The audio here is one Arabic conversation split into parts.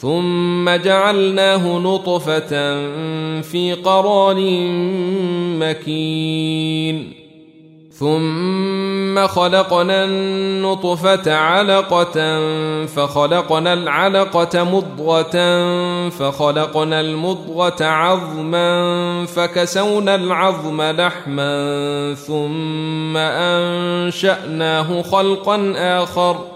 ثم جعلناه نطفة في قرار مكين. ثم خلقنا النطفة علقة فخلقنا العلقة مضغة فخلقنا المضغة عظما فكسونا العظم لحما ثم أنشأناه خلقا آخر ۖ.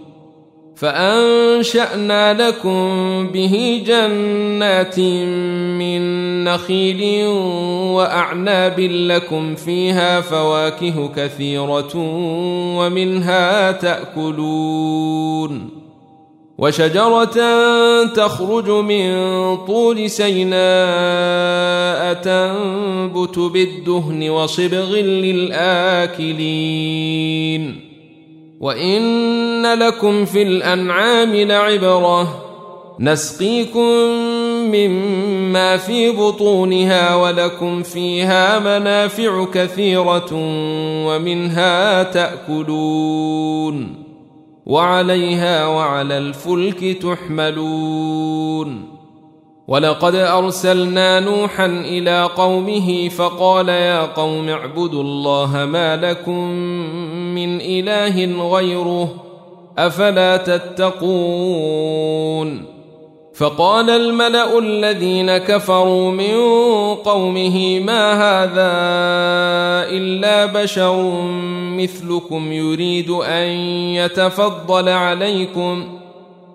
فأنشأنا لكم به جنات من نخيل وأعناب لكم فيها فواكه كثيرة ومنها تأكلون وشجرة تخرج من طول سيناء تنبت بالدهن وصبغ للآكلين وان لكم في الانعام لعبره نسقيكم مما في بطونها ولكم فيها منافع كثيره ومنها تاكلون وعليها وعلى الفلك تحملون ولقد ارسلنا نوحا إلى قومه فقال يا قوم اعبدوا الله ما لكم من إله غيره أفلا تتقون؟ فقال الملأ الذين كفروا من قومه ما هذا إلا بشر مثلكم يريد أن يتفضل عليكم؟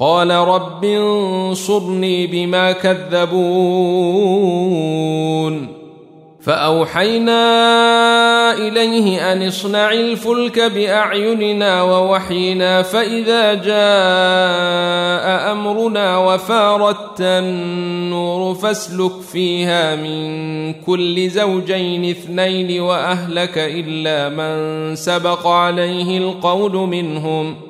قال رب انصرني بما كذبون. فأوحينا إليه أن اصنع الفلك بأعيننا ووحينا فإذا جاء أمرنا وفارت النور فاسلك فيها من كل زوجين اثنين وأهلك إلا من سبق عليه القول منهم.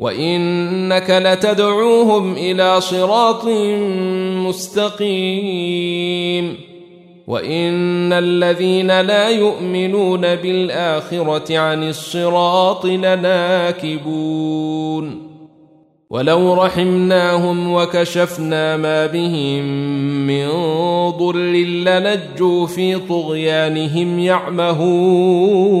وإنك لتدعوهم إلى صراط مستقيم. وإن الذين لا يؤمنون بالآخرة عن الصراط لناكبون. ولو رحمناهم وكشفنا ما بهم من ضر لنجوا في طغيانهم يعمهون.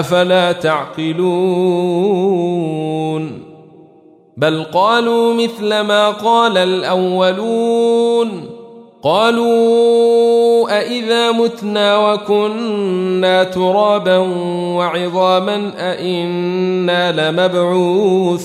أفلا تعقلون بل قالوا مثل ما قال الأولون قالوا أإذا متنا وكنا ترابا وعظاما أإنا لمبعوثون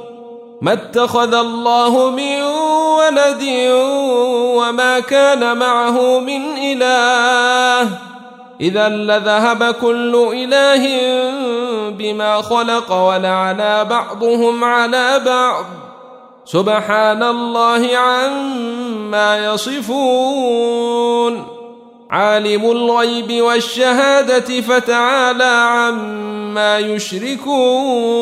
ما اتخذ الله من ولد وما كان معه من إله. إذا لذهب كل إله بما خلق ولعلى بعضهم على بعض. سبحان الله عما يصفون. عالم الغيب والشهادة فتعالى عما يشركون.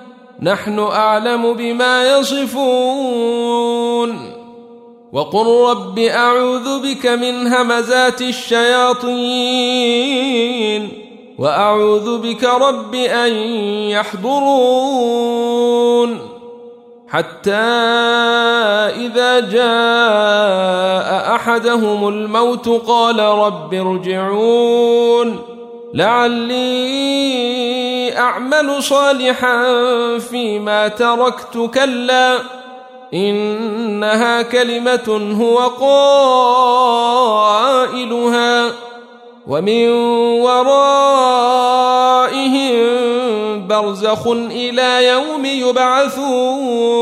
نحن أعلم بما يصفون. وقل رب أعوذ بك من همزات الشياطين وأعوذ بك رب أن يحضرون. حتى إذا جاء أحدهم الموت قال رب ارجعون. لعلي أعمل صالحا فيما تركت كلا إنها كلمة هو قائلها ومن ورائهم برزخ إلى يوم يبعثون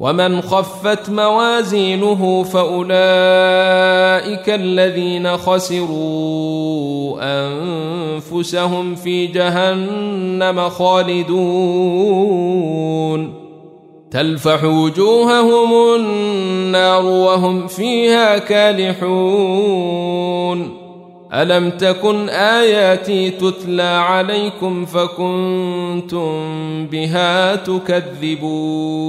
ومن خفت موازينه فأولئك الذين خسروا أنفسهم في جهنم خالدون. تلفح وجوههم النار وهم فيها كالحون. ألم تكن آياتي تتلى عليكم فكنتم بها تكذبون.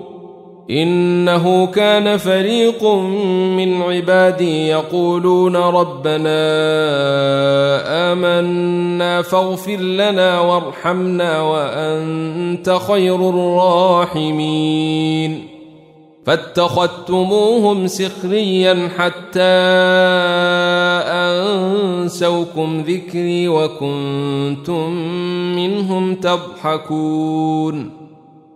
إنه كان فريق من عبادي يقولون ربنا آمنا فاغفر لنا وارحمنا وأنت خير الراحمين. فاتخذتموهم سخريا حتى أنسوكم ذكري وكنتم منهم تضحكون.